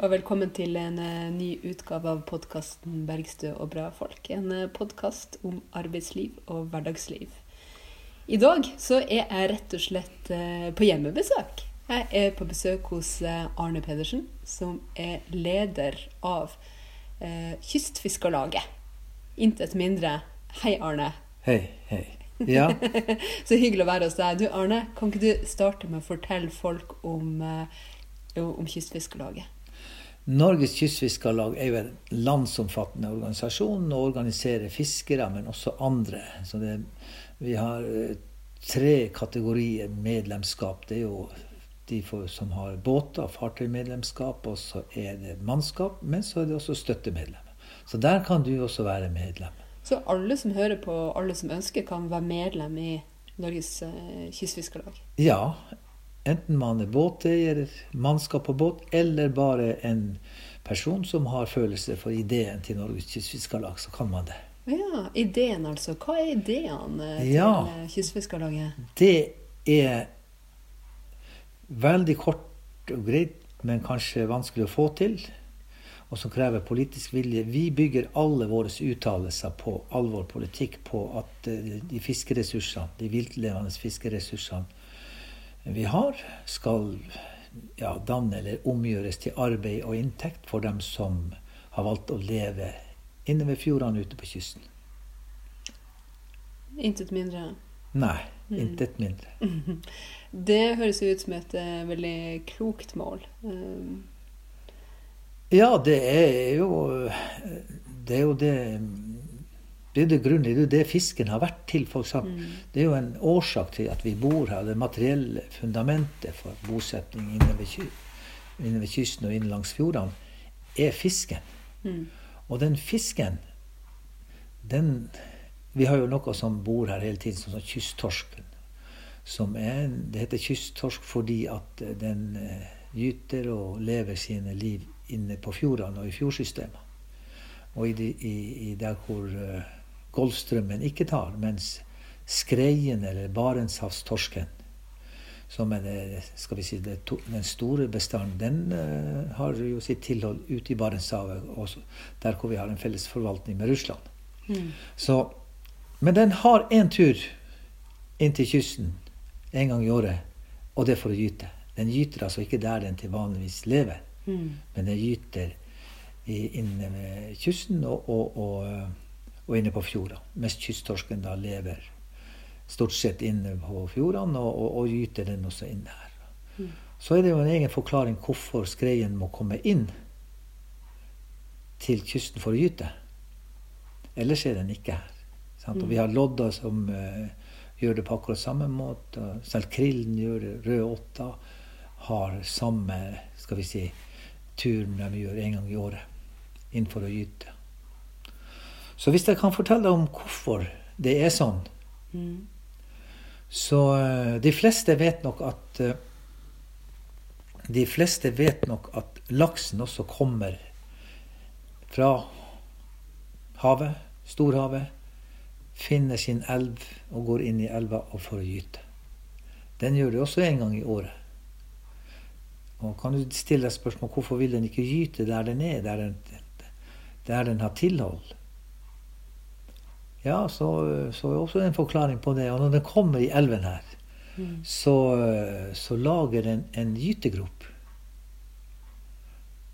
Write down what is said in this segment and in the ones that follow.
og velkommen til en eh, ny utgave av podkasten 'Bergstø og bra folk'. En uh, podkast om arbeidsliv og hverdagsliv. I dag så er jeg rett og slett uh, på hjemmebesøk. Jeg er på besøk hos Arne Pedersen, som er leder av Kystfiskarlaget. Intet mindre. Hei, Arne. Hei, hei. Ja. så hyggelig å være hos deg. Du, Arne, kan ikke du starte med å fortelle folk om om Kystfiskarlaget? Norges Kystfiskarlag er jo en landsomfattende organisasjon og organiserer fiskere, men også andre. Så det, vi har eh, tre kategorier medlemskap. Det er jo de for, som har båter, fartøymedlemskap, og så er det mannskap, men så er det også støttemedlemmer. Så der kan du også være medlem. Så alle som hører på, alle som ønsker, kan være medlem i Norges uh, Kystfiskarlag? Ja, Enten man er båteier, mannskap på båt, eller bare en person som har følelse for ideen til Norges Kystfiskarlag, så kan man det. Ja, ideen altså. Hva er ideen eh, til ja, eh, Kystfiskarlaget? Det er veldig kort og greit, men kanskje vanskelig å få til. Og som krever politisk vilje. Vi bygger alle våre uttalelser på all vår politikk på at eh, de fiskeressursene, de viltlevende fiskeressursene vi har, skal ja, danne eller omgjøres til arbeid og inntekt for dem som har valgt å leve inne ved fjordene ute på kysten. Intet mindre? Nei, mm. intet mindre. Det høres ut som et uh, veldig klokt mål. Um. Ja, det er jo Det er jo det det er grunnlige, det fisken har vært til. for. Mm. Det er jo en årsak til at vi bor her. Det materielle fundamentet for bosetning inne ved, ky inne ved kysten og inne langs fjordene er fisken. Mm. Og den fisken, den Vi har jo noe som bor her hele tiden, som kysttorsken. Som er, det heter kysttorsk fordi at den uh, gyter og lever sine liv inne på fjordene og i fjordsystemet. Og i, de, i, i der hvor uh, Golfstrømmen ikke tar, mens skreien eller barentshavstorsken, som er det, si, det, den store bestanden, den uh, har jo sitt tilhold ute i Barentshavet, også der hvor vi har en felles forvaltning med Russland. Mm. Så, men den har én tur inn til kysten en gang i året, og det er for å gyte. Den gyter altså ikke der den til vanligvis lever, mm. men den gyter inne ved kysten og, og, og eh, og inne på fjorda. Mens kysttorsken da lever stort sett inne på fjordene, og, og, og gyter den også inne her. Mm. Så er det jo en egen forklaring hvorfor skreien må komme inn til kysten for å gyte. Ellers er den ikke her. Sant? Og vi har lodder som uh, gjør det på akkurat samme måte. Selv krillen gjør det. Røde åtta har samme skal vi si, turen de gjør en gang i året inn for å gyte. Så hvis jeg kan fortelle deg om hvorfor det er sånn mm. Så uh, de fleste vet nok at uh, De fleste vet nok at laksen også kommer fra havet, storhavet, finner sin elv og går inn i elva og får gyte. Den gjør det også en gang i året. Og kan du stille deg spørsmål hvorfor vil den ikke gyte der den er, der den, der den har tilhold? Ja, så, så er også en forklaring på det. Og når den kommer i elven her, mm. så, så, lager den en gytegrop.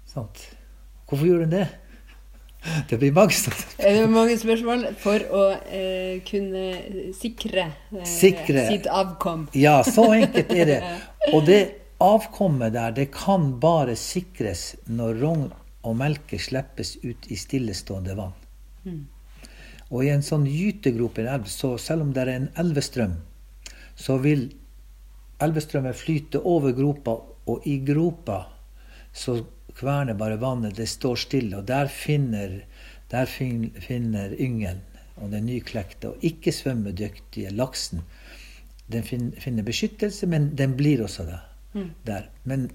Sant? Hvorfor gjør den det? Det blir mange spørsmål. mange spørsmål for å eh, kunne sikre, eh, sikre, sitt avkom. Ja, så enkelt er det. Og det avkommet der, det kan bare sikres når rogn og melke slippes ut i stillestående vann. Mm. Og i en sånn gytegrop i en elv, så selv om det er en elvestrøm, så vil elvestrømmen flyte over gropa, og i gropa så kverner bare vannet. Det står stille. Og der finner, der finner yngelen og den nyklekte og ikke svømmedyktige laksen den finner beskyttelse, men den blir også det, mm. der. Men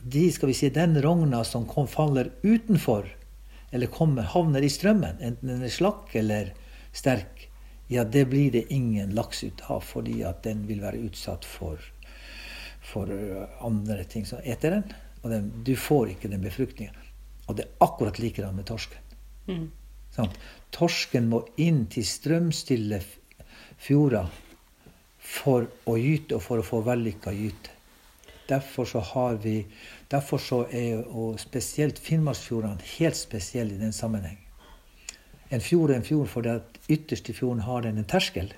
de, skal vi si, den rogna som kom, faller utenfor eller kommer, havner i strømmen, enten den er slakk eller sterk, ja, det blir det ingen laks ut av, fordi at den vil være utsatt for, for andre ting som eter den. Og den, du får ikke den befruktninga. Og det er akkurat likedan med torsken. Mm. Sånn. Torsken må inn til strømstille fjorder for å gyte og for å få vellykka gyte. Derfor så har vi Derfor så er og spesielt Finnmarksfjordene helt spesielle i den sammenheng. En fjord er en fjord fordi at ytterst i fjorden har den en terskel.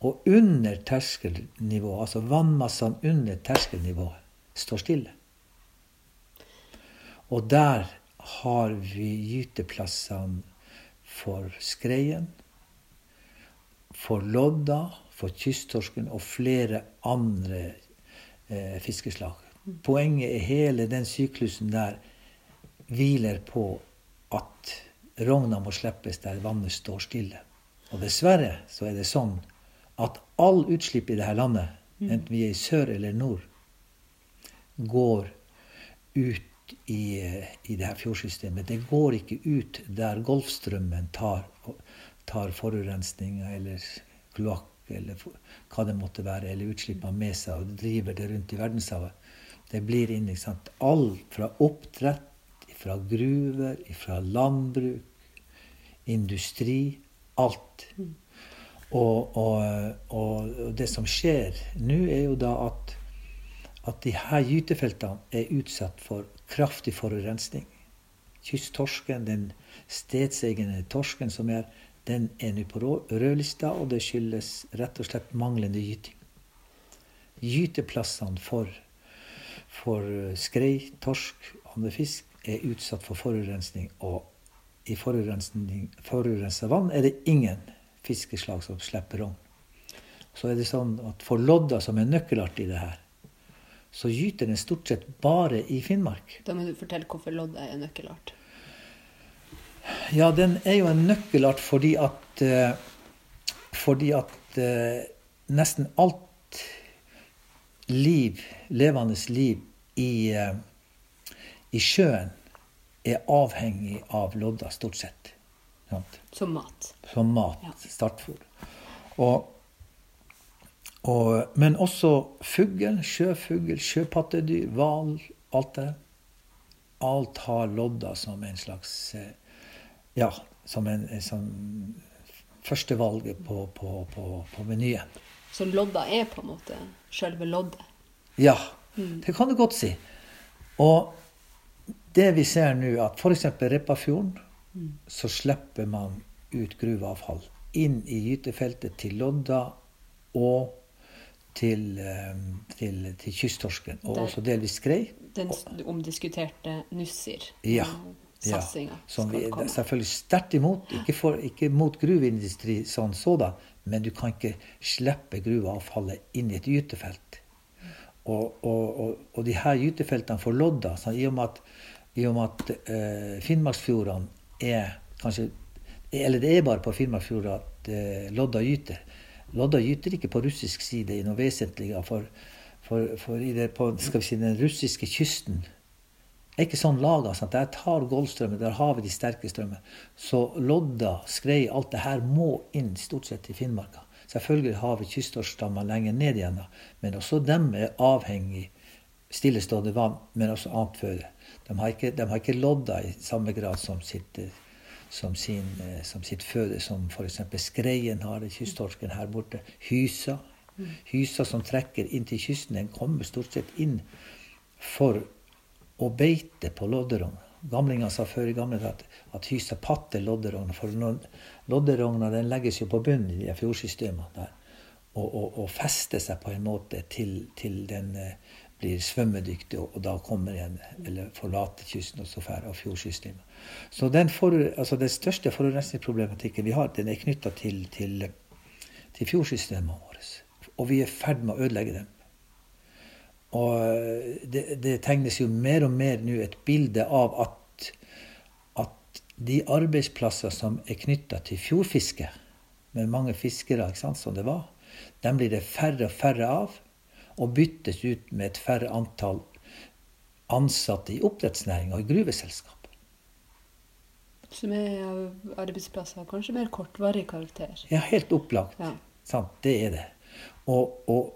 Og under terskelnivå, altså vannmassene under terskelnivået, står stille. Og der har vi gyteplassene for skreien, for lodda, for kysttorsken og flere andre eh, fiskeslag. Poenget er hele den syklusen der hviler på at rogna må slippes der vannet står stille. Og dessverre så er det sånn at all utslipp i dette landet, enten vi er i sør eller nord, går ut i, eh, i det her fjordsystemet. Det går ikke ut der Golfstrømmen tar, tar forurensninga eller kloakk eller hva det måtte være, eller utslippene med seg og driver det rundt i verdenshavet. Det blir inn, ikke sant. Alt fra oppdrett, fra gruver, fra landbruk, industri. Alt. Og, og, og det som skjer nå, er jo da at, at de her gytefeltene er utsatt for kraftig forurensning. Kysttorsken, den stedsegne torsken som er, den er nå på rødlista, og det skyldes rett og slett manglende gyting. Gyteplassene for, for skrei, torsk og andre fisk er utsatt for forurensning, og i forurensa vann er det ingen fiskeslag som slipper rogn. Så er det sånn at for lodda, som er nøkkelart i det her, så gyter den stort sett bare i Finnmark. Da må du fortelle hvorfor lodda er nøkkelart. Ja, den er jo en nøkkelart fordi at eh, Fordi at eh, nesten alt liv, levende liv, i, eh, i sjøen er avhengig av lodda, stort sett. Sant? Som mat. Som mat. Ja. Startfôr. Og, og, men også fugl, sjøfugl, sjøpattedyr, hval, alt det. Alt har lodda som en slags Ja, som en, som sånn førstevalget på, på, på, på menyen. Så lodda er på en måte selve loddet. Ja, det kan du godt si. Og det vi ser nå, at f.eks. Repparfjorden, så slipper man ut gruveavfall inn i gytefeltet til lodda og til, eh, til, til kysttorsken. Og Der. også delvis skrei. Den omdiskuterte Nussir. Ja. ja. Satsinga Som vi er selvfølgelig sterkt imot. Ikke, for, ikke mot gruveindustri sånn sådan, men du kan ikke slippe gruveavfallet inn i et gytefelt. Og, og, og, og de her gytefeltene for lodda, sånn, i og med at, i og med at eh, Finnmarksfjordene er kanskje Eller det er bare på Finnmarksfjorda at eh, lodda gyter. Lodda gyter ikke på russisk side i noe vesentlig. For, for, for i det, på skal vi si, den russiske kysten er ikke sånn laga. Der tar Golfstrømmen, der har vi de sterke strømmene. Så lodda, skrei, alt det her må inn stort sett i Finnmarka. Selvfølgelig har vi kysttorskstammer lenger ned igjen, men også dem er avhengig stillestående vann, men også annet føde. De har ikke, de har ikke lodda i samme grad som sitt, som sin, som sitt føde, som f.eks. skreien har, det, kysttorsken her borte. Hysa. Hysa som trekker inn til kysten, den kommer stort sett inn for å beite på lodderogn. Gamlinger sa før i gamle dager at, at hysa patter lodderogn. For lodderogna legges jo på bunnen i de fjordsystemene. Og, og, og fester seg på en måte til, til den eh, blir svømmedyktig og, og da kommer igjen, eller forlater kysten og så fer av fjordsystemet. Så den, for, altså den største forurensningsproblematikken vi har, den er knytta til, til, til fjordsystemene våre. Og vi er i ferd med å ødelegge dem. Og det, det tegnes jo mer og mer nå et bilde av at, at de arbeidsplasser som er knytta til fjordfiske, med mange fiskere ikke sant, som det var, dem blir det færre og færre av, og byttes ut med et færre antall ansatte i oppdrettsnæringa og i gruveselskap. Som er arbeidsplasser kanskje mer kortvarig karakter. Ja, helt opplagt. Ja. Sant? Det er det. Og, og,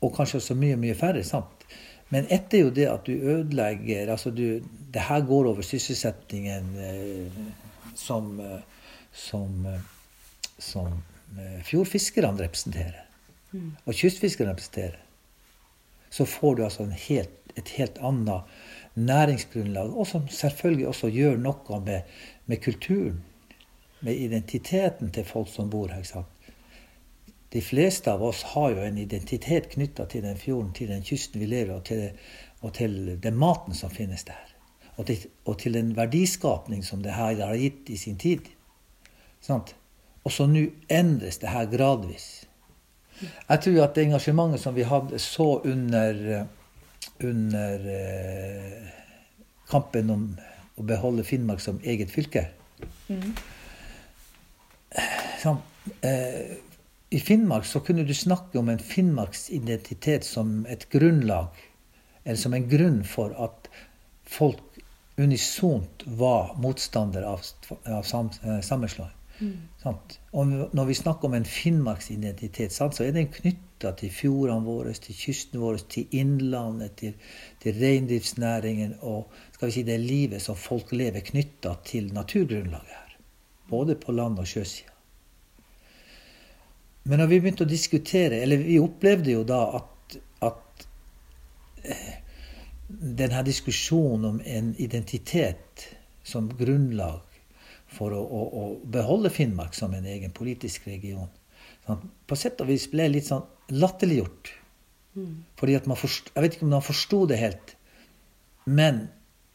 og kanskje også mye, mye færre. sant? Men ett er jo det at du ødelegger altså du, Det her går over sysselsettingen eh, som, eh, som, eh, som eh, fjordfiskerne representerer. Mm. Og kystfiskerne representerer. Så får du altså helt, et helt annet næringsgrunnlag, og som selvfølgelig også gjør noe med, med kulturen. Med identiteten til folk som bor her. ikke sant? De fleste av oss har jo en identitet knytta til den fjorden, til den kysten vi lever og til, og til den maten som finnes der. Og til, og til den verdiskapning som det her har gitt i sin tid. Sant? Og så nå endres det her gradvis. Jeg tror at det engasjementet som vi hadde så under, under eh, kampen om å beholde Finnmark som eget fylke Mm. sånn, eh, I Finnmark så kunne du snakke om en Finnmarksidentitet som et grunnlag, eller som en grunn for at folk unisont var motstandere av, av sam, eh, sammenslåing. Mm. Og når vi snakker om en Finnmarksidentitet, så er den knytta til fjordene våre, til kysten vår, til innlandet, til, til reindriftsnæringen og skal vi si, det livet som folk lever knytta til naturgrunnlaget her. Både på land- og sjøsida. Men når vi begynte å diskutere, eller vi opplevde jo da at, at eh, denne diskusjonen om en identitet som grunnlag for å, å, å beholde Finnmark som en egen politisk region, sånn, på sett og vis ble litt sånn latterliggjort. Mm. Fordi at man forst, Jeg vet ikke om man forsto det helt, men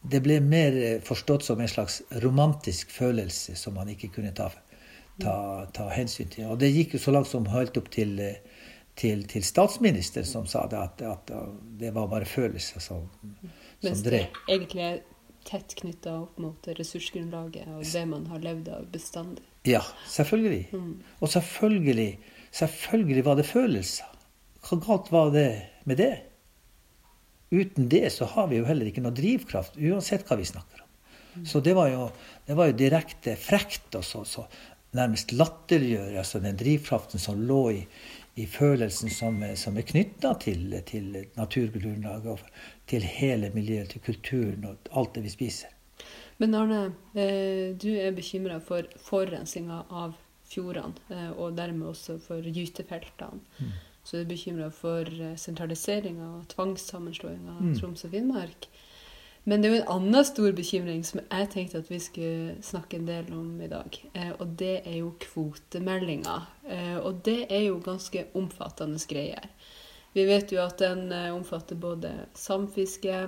det ble mer forstått som en slags romantisk følelse som man ikke kunne ta, ta, ta hensyn til. Og det gikk jo så langt som helt opp til, eh, til, til statsministeren, som sa det at, at det var bare følelser som, som Mens det drev. egentlig er tett knytta opp mot ressursgrunnlaget og det man har levd av bestandig. Ja, selvfølgelig. Mm. Og selvfølgelig, selvfølgelig var det følelser. Hva galt var det med det? Uten det så har vi jo heller ikke noe drivkraft, uansett hva vi snakker om. Så det var jo, det var jo direkte frekt og så, så nærmest latterliggjøre altså den drivkraften som lå i, i følelsen som, som er knytta til, til naturgrunnlaget og til hele miljøet, til kulturen og alt det vi spiser. Men Arne, eh, du er bekymra for forurensninga av fjordene, eh, og dermed også for gytefeltene. Mm. Så du er bekymra for eh, sentraliseringa og tvangssammenslåinga av Mm. Troms og Finnmark. Men det er jo en annen stor bekymring som jeg tenkte at vi skulle snakke en del om i dag. Eh, og det er jo kvotemeldinga. Eh, og det er jo ganske omfattende greier. Vi vet jo at den eh, omfatter både samfiske,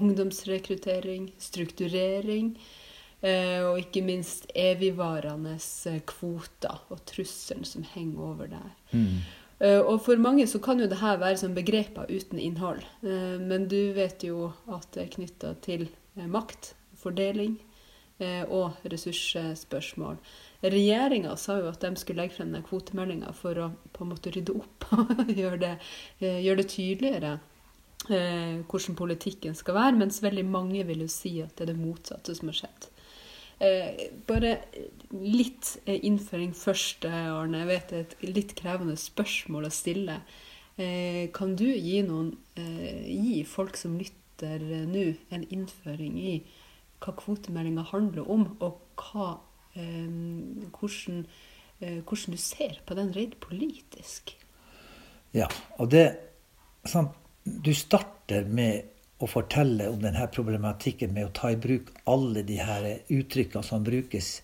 ungdomsrekruttering, strukturering, og ikke minst evigvarende kvoter og trusselen som henger over der. Eh, Og for mange så kan jo det her være som begreper uten innhold. Eh, Men du vet jo at det er knytta til eh, makt, fordeling eh, og ressursspørsmål. Regjeringa sa jo at de skulle legge frem den kvotemeldinga for å på en måte rydde opp og gjøre det, gjør det tydeligere eh, hvordan politikken skal være, mens veldig mange vil jo si at det er det motsatte som har skjedd. Eh, bare litt eh, innføring først, eh, Arne. Jeg vet det er et litt krevende spørsmål å stille. Eh, kan du gi, noen, eh, gi folk som lytter eh, nå, en innføring i hva kvotemeldinga handler om, og hva, eh, hvordan, eh, hvordan du ser på den rent politisk? Ja, og det sant, Du starter med å fortelle om denne problematikken med å ta i bruk alle de her uttrykkene som brukes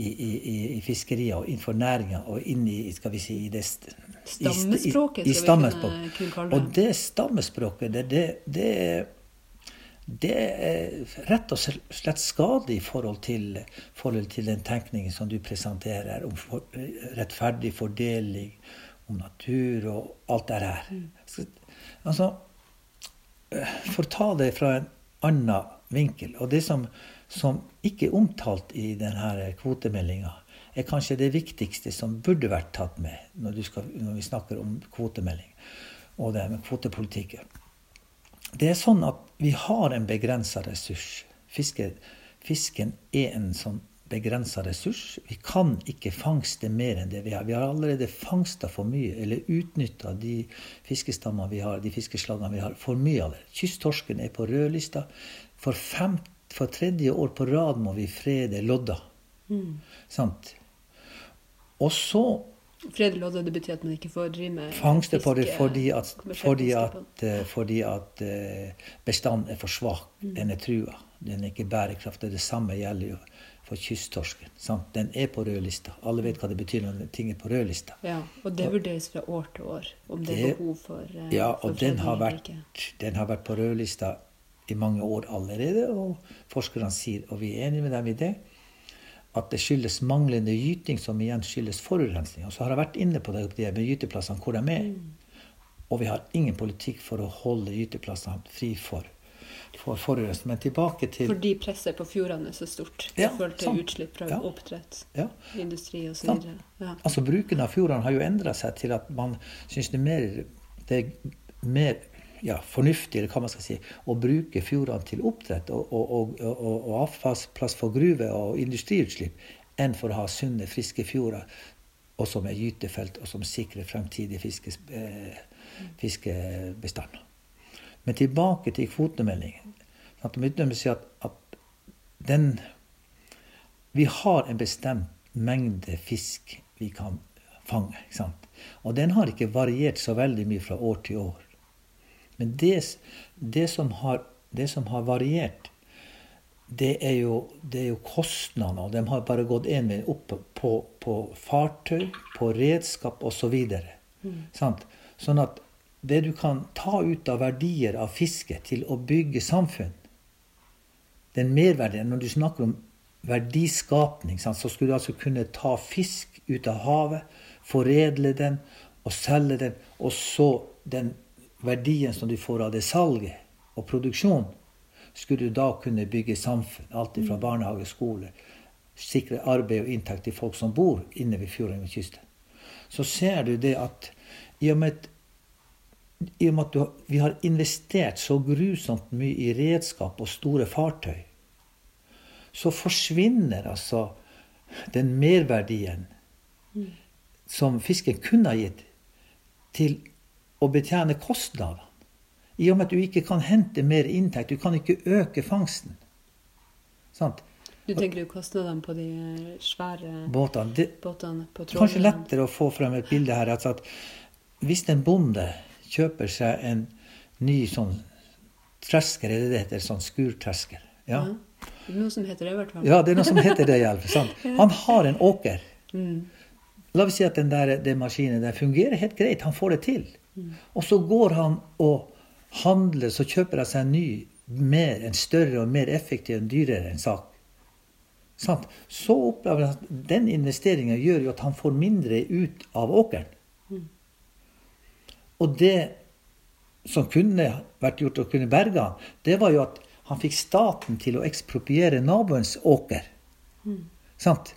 i, i, i, fiskeriet og innenfor næringa og inn i skal vi si, i det stammespråket. i i, i stammespråk. Og det. stammespråket, det, det, det, det er rett og slett skadelig i forhold til, forhold til den tenkningen som du presenterer om for, rettferdig fordeling, om natur og alt det her. Så, Altså, for å ta det fra en annen vinkel, og det som, som ikke er omtalt i denne kvotemeldinga, er kanskje det viktigste som burde vært tatt med når, skal, når vi snakker om kvotemelding og det med kvotepolitikken. Det er sånn at vi har en begrensa ressurs. Fisken, fisken er en sånn begrensa ressurs. Vi kan ikke fangste mer enn det vi har. Vi har allerede fangsta for mye, eller utnytta de fiskestammene vi har, de fiskeslagene vi har, for mye av det. Kysttorsken er på rødlista. For, fem, for tredje år på rad må vi frede lodda. Mm. Sant? Og så Frede lodda, det betyr at man ikke får drive med fangste på det fordi at, fordi at, eh, fordi at eh, bestanden er for svak. Mm. Den er trua. Den er ikke bærekraftig. Det samme gjelder jo for kysttorsken. Sant? Den er på rødlista. Alle vet hva det betyr når ting er på rødlista. Ja, og det vurderes fra år til år, om det er behov for eh, Ja, for og den har, vært, den har vært på rødlista i mange år allerede, og forskerne sier, og vi er enige med dem i det, at det skyldes manglende gyting, som igjen skyldes forurensning. Og så har jeg vært inne på det, de med gyteplassene, hvor de er. Mm. Og vi har ingen politikk for å holde gyteplassene fri for, for forurensning. Men tilbake til Fordi presset på fjordene er så stort i Ja, forhold til sant. utslipp fra Ja. oppdrett, ja, industri osv. Ja. Altså Bruken av fjordene har jo endra seg til at man syns det er mer, det er mer ja, fornuftig eller hva man skal si, å bruke fjordene til oppdrett og, og, og, og, avfallsplass for gruve og industriutslipp, enn for å ha sunne, friske fjorder og som er gytefelt, og som sikrer fremtidig fiskes, eh, fiskebestander. Men tilbake til kvotemeldingen. At utnevner seg at, at den Vi har en bestemt mengde fisk vi kan fange. Ikke sant? Og den har ikke variert så veldig mye fra år til år. Men det, det, som, har, det som har variert, det er jo, det er jo kostnadene. Og de har bare gått én vei opp på, på fartøy, på redskap osv. Sant? Sånn at det du kan ta ut av verdier av fiske til å bygge samfunn, den merverdien Når du snakker om verdiskapning, så skulle du altså kunne ta fisk ut av havet, foredle den og selge den, og så den verdien som du får av det salget og produksjonen, skulle du da kunne bygge samfunn. Alt fra barnehage, skole. Sikre arbeid og inntekt til folk som bor inne ved fjorden og kysten. Så ser du det at i og med at i og med at vi har investert så grusomt mye i redskap og store fartøy, så forsvinner altså den merverdien som fisken kunne ha gitt, til å betjene kostnadene. I og med at du ikke kan hente mer inntekt, du kan ikke øke fangsten. Sant? Du tenker jo kostnadene på de eh, svære Båtene. Det, båtene på kanskje lettere å få frem et bilde her. Altså at hvis en bonde kjøper seg en ny sånn tresker, er det det heter? Sånn skurtresker. Ja. Ja. Det er Noe som heter det, i hvert fall. ja, det er noe som heter det. i alle fall, sant? Han har en åker. Mm. La oss si at den der den maskinen der fungerer helt greit. Han får det til. Og så går han og handler, så kjøper han seg en ny, mer, en større og mer effektiv og dyrere en sak. Sant? Så opplever han at den investeringen gjør jo at han får mindre ut av åkeren. Og det som kunne vært gjort og kunne berga han, det var jo at han fikk staten til å ekspropriere naboens åker. Sant?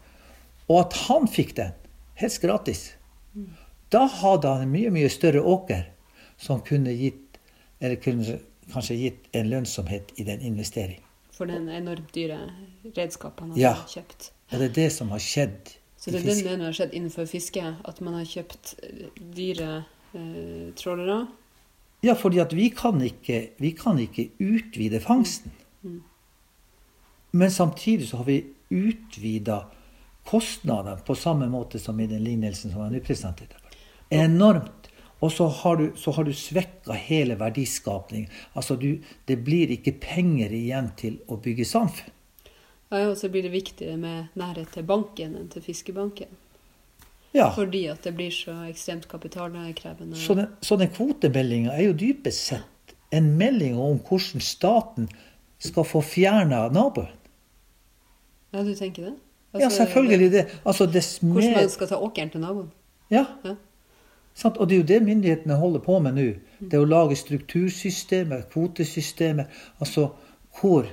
Og at han fikk den helt gratis. Da hadde han en mye, mye større åker som kunne gitt eller kunne kanskje gitt en lønnsomhet i den investeringen. For den enormt dyre redskapen han Ja. har kjøpt. Og det er det som har skjedd. Så det er den delen har skjedd innenfor fiske, at man har kjøpt eh, dyre eh, trålere. Ja, fordi at vi kan ikke, vi kan ikke utvide fangsten. Men samtidig så har vi utvida kostnadene på samme måte som i den lignelsen som jeg nå presenterte. Enormt. Og så har du, så har du svekka hele verdiskapningen. Altså du, det blir ikke penger igjen til å bygge samfunn. Ja, og så blir det viktigere med nærhet til banken enn til fiskebanken. Ja, Fordi at det blir så ekstremt kapitalkrevende. Så den, så den kvotemeldinga er jo dypest sett en melding om hvordan staten skal få fjerna naboen. Ja, du tenker det? Ja, Altså, selvfølgelig det. Altså, Hvordan man skal ta åkeren til naboen. Ja. Ja. Og det er jo det myndighetene holder på med nå. Det er å lage struktursystemer, kvotesystemer, altså hvor,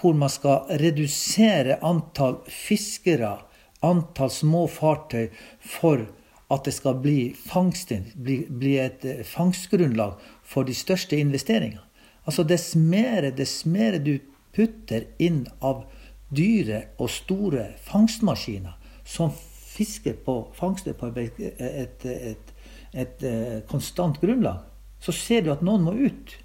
hvor man skal redusere antall fiskere, antall små fartøy, for at det skal bli, fangsten, bli, bli et eh, fangstgrunnlag for de største investeringene. Altså dess mer, dess mer du putter inn av dyre og store fangstmaskiner som fisker på fangster på et, et, et, et eh, konstant grunnlag, så ser du at noen må ut.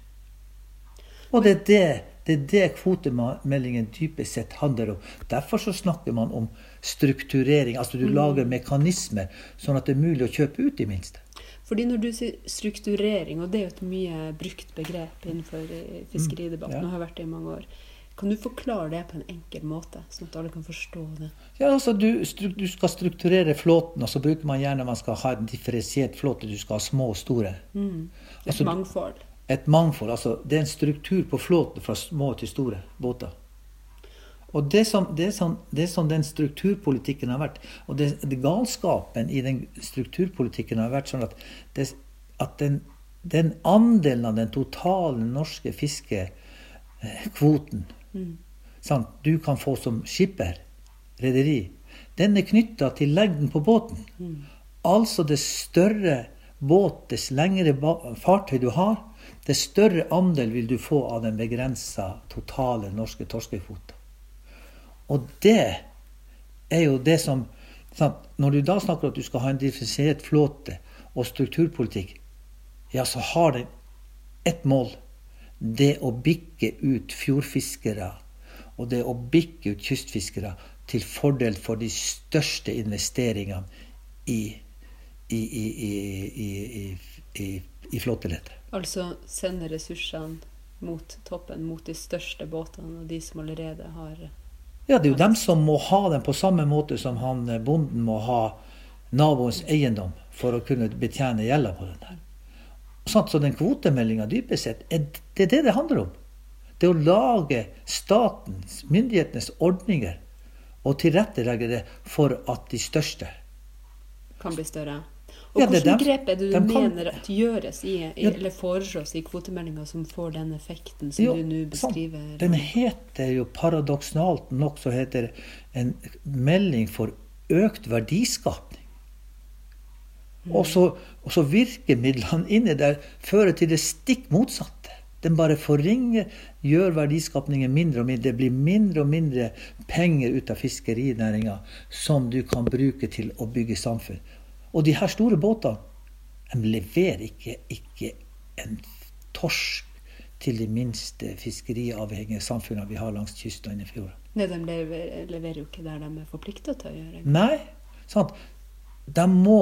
Og det er det, det, er det kvotemeldingen typisk sett handler om. Derfor så snakker man om strukturering. Altså du mm. lager mekanismer sånn at det er mulig å kjøpe ut de minste. Fordi når du sier strukturering, og det er jo et mye brukt begrep innenfor eh, fiskeridebatten, mm, ja. og har vært det i mange år, kan du forklare det på en enkel måte, sånn at alle kan forstå det? Ja, altså du, du, skal strukturere flåten, og så bruker man gjerne man skal ha en differensiert flåte. Du skal ha små og store. Mm. Et altså, mangfold. Et mangfold. altså Det er en struktur på flåten fra små til store båter. Og det som, det, som, det som, den strukturpolitikken har vært, og det, det, galskapen i den strukturpolitikken har vært sånn at, at den, den, andelen av den totale norske fiskekvoten Mm. sant, du kan få som skipper, rederi. Den er knytta til lengden på båten. Mm. Altså det større båt, dess lengre fartøy du har, dess større andel vil du få av den begrensa totale norske torskekvota. Og det er jo det som sant? Når du da snakker om at du skal ha en differensiert flåte og strukturpolitikk, ja, så har den ett mål det å bikke ut fjordfiskere og det å bikke ut kystfiskere til fordel for de største investeringene i, i, i, i, i flåteleddet. Altså sende ressursene mot toppen, mot de største båtene og de som allerede har Ja, det er jo dem som må ha den på samme måte som han bonden må ha naboens eiendom for å kunne betjene gjelda på den der. Sånn, så den kvotemeldinga dypest sett, det er det det handler om. Det å lage statens, myndighetenes ordninger og tilrettelegge det for at de største Kan bli større. Og ja, Hvilke grep er det du de mener at gjøres i, i, eller foreslås i kvotemeldinga som får den effekten som jo, du nå beskriver? Sant. Den heter jo paradoksalt nok så heter en melding for økt verdiskapning. Og så, og så virkemidlene inni der fører til det stikk motsatte. Den bare forringer, gjør verdiskapningen mindre og mindre. Det blir mindre og mindre penger ut av fiskerinæringa som du kan bruke til å bygge samfunn. Og de her store båtene de leverer ikke, ikke en torsk til de minste fiskeriavhengige samfunnene vi har langs kysten og inni fjorden. Nei, de leverer, jo ikke der de er forplikta til å gjøre. Nei, sant. De må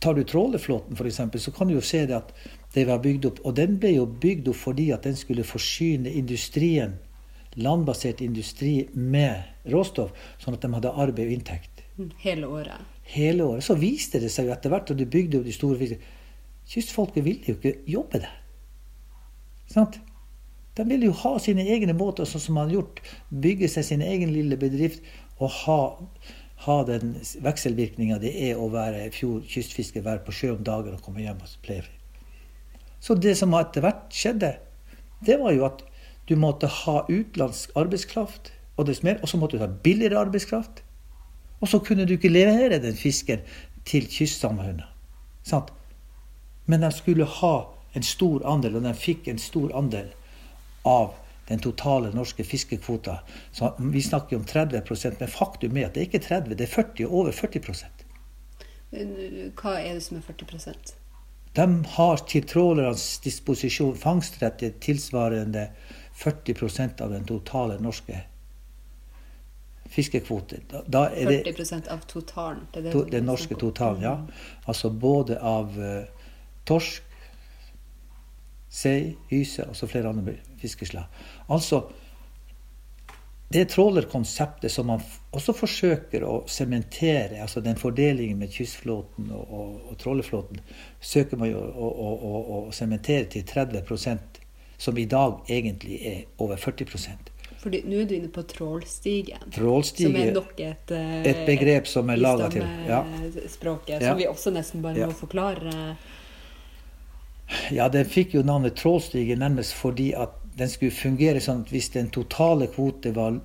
Tar du trålerflåten f.eks., så kan du jo se det at det var bygd opp Og den ble jo bygd opp fordi at den skulle forsyne industrien, landbasert industri, med råstoff, sånn at de hadde arbeid og inntekt. Mm, hele året. Hele året. Så viste det seg jo etter hvert og du bygde jo de store fiskene Kystfolket ville jo ikke jobbe der. Sant? De ville jo ha sine egne båter, sånn som man har gjort. Bygge seg sin egen lille bedrift og ha ha den vekselvirkninga det er å være kystfisker, være på sjø om dagen og komme hjem og pleie. Så det som etter hvert skjedde, det var jo at du måtte ha utenlandsk arbeidskraft, og så måtte du ha billigere arbeidskraft. Og så kunne du ikke levere den fisken til kystsamfunnene. Men de skulle ha en stor andel, og de fikk en stor andel av den totale norske fiskekvota. Så vi snakker om 30% men faktum er at det er ikke 30, det er 40, over 40% Hva er det som er 40% De har til trålernes disposisjon fangstrett tilsvarende 40% av den totale norske fiskekvote. Da, er det 40 av totalen? Det det den norske totalen, ja. Mm. Altså både av uh, torsk, sei, hyse og så flere andre fiskeslag. Altså det trålerkonseptet som man også forsøker å sementere, altså den fordelingen med kystflåten og, og, og trålerflåten, søker man jo å sementere til 30% som i dag egentlig er over 40 fordi Nå er du inne på trålstigen, Trålstige, som er nok et, et begrep som er laga til ja. språket, som ja. vi også nesten bare ja. må forklare. Ja, den fikk jo navnet trålstige nærmest fordi at den skulle fungere sånn at hvis den totale kvote var,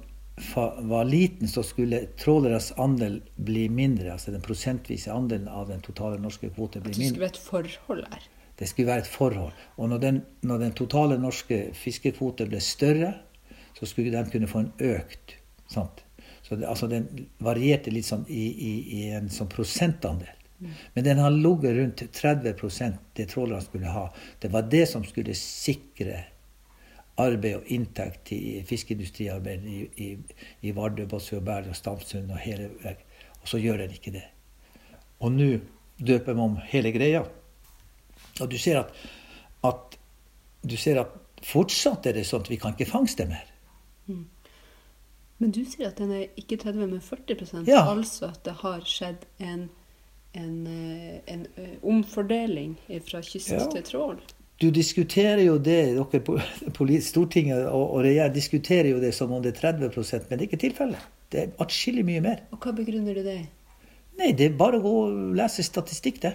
var liten, så skulle tråleres andel bli mindre. Altså den prosentvise andelen av den totale norske kvote bli mindre. Det skulle være et forhold her? Det skulle være et forhold. Og når den, når den totale norske fiskekvote ble større, så skulle de kunne få en økt. Sant? Så det, altså den varierte litt sånn i, i, i en sånn prosentandel. Men den har ligget rundt 30% det trålerne skulle ha. Det var det som skulle sikre arbeid og inntekt til fiskeindustriarbeid i, i, i Vardø, Båtsfjord, Bærum, Stamsund og hele vekk. Og så gjør den ikke det. Og nå døper vi om hele greia. Og du ser at, at, du ser at fortsatt er det sånn at vi kan ikke fangste mer. Men du sier at den er ikke 30, men 40 ja. Altså at det har skjedd en, en, eh, en eh, omfordeling fra kyst ja. til trål? Du diskuterer jo det, dere på Stortinget og, og regjeringen diskuterer jo det som om det er 30% men det er ikke tilfellet. Det er atskillig mye mer. Og hva begrunner du det i? Nei, det er bare å gå og lese statistikk, det.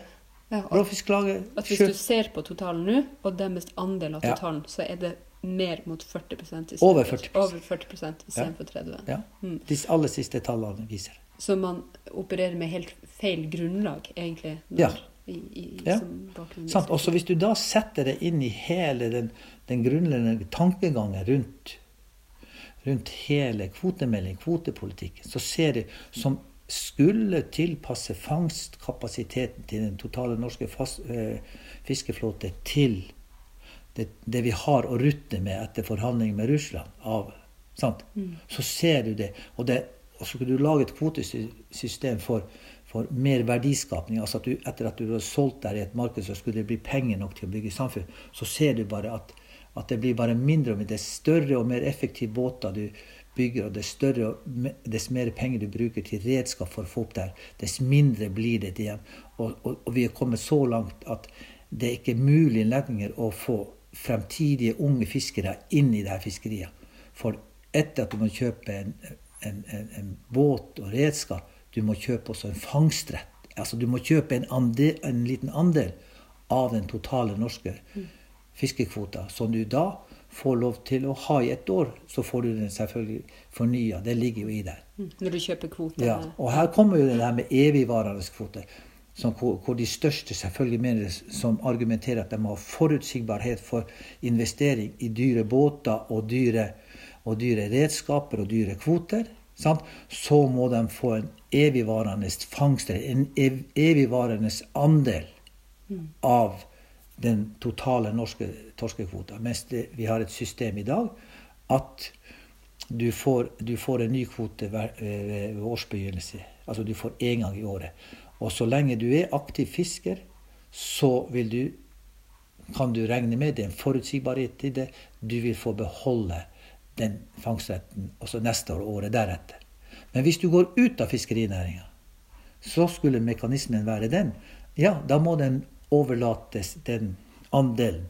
Ja, Råfisklaget At hvis du ser på totalen nå, og deres andel av totalen, så er det mer mot 40 i Over 40 Over 40% istedenfor ja. 30 Ja. Mm. De aller siste tallene viser Så man opererer med helt feil grunnlag, egentlig? Når, ja. I, i, ja. Sant. Også hvis du da setter det inn i hele den, den grunnleggende tankegangen rundt, rundt hele kvotemeldingen, kvotepolitikken, så ser du som skulle tilpasse fangstkapasiteten til den totale norske øh, fiskeflåte til det, det, vi har å rutte med etter forhandlinger med Russland, av, mm. så ser du det. Og, det, og så kan du lage et kvotesystem for, for mer verdiskapning. altså at du, Etter at du har solgt der i et marked, så skulle det bli penger nok til å bygge samfunn. Så ser du bare at, at det blir bare mindre og mindre. Dess større og mer effektive båter du bygger, og dess større dess mer penger du bruker til redskap for å få opp der, dess mindre blir det igjen. Og, og, og vi er kommet så langt at det er ikke mulig lenger å få fremtidige unge fiskere inn i det her fiskeriet. For etter at du må kjøpe en, en, en, en, båt og redskap, du må kjøpe også en fangstrett. Altså du må kjøpe en, andel, en liten andel av den totale norske mm. fiskekvota, som du da får lov til å ha i ett år. Så får du den selvfølgelig fornya. Det ligger jo i der. Mm. Når du kjøper kvote? Ja. Og her kommer jo det der med evigvarende kvote som, hvor, hvor, de største selvfølgelig mener som argumenterer at de må ha forutsigbarhet for investering i dyre båter og dyre, og dyre redskaper og dyre kvoter, sant? så må de få en evigvarende fangst, en ev, evigvarende andel mm. av den totale norske torskekvota. Mens det, vi har et system i dag at du får, du får en ny kvote ved, ved årsbegynnelse. Altså du får én gang i året. Og så lenge du er aktiv fisker, så du, kan du regne med det er en forutsigbarhet i det. Du vil få beholde den fangstretten også neste år og året deretter. Men hvis du går ut av fiskerinæringa, så skulle mekanismen være den. Ja, da må den overlates, den andelen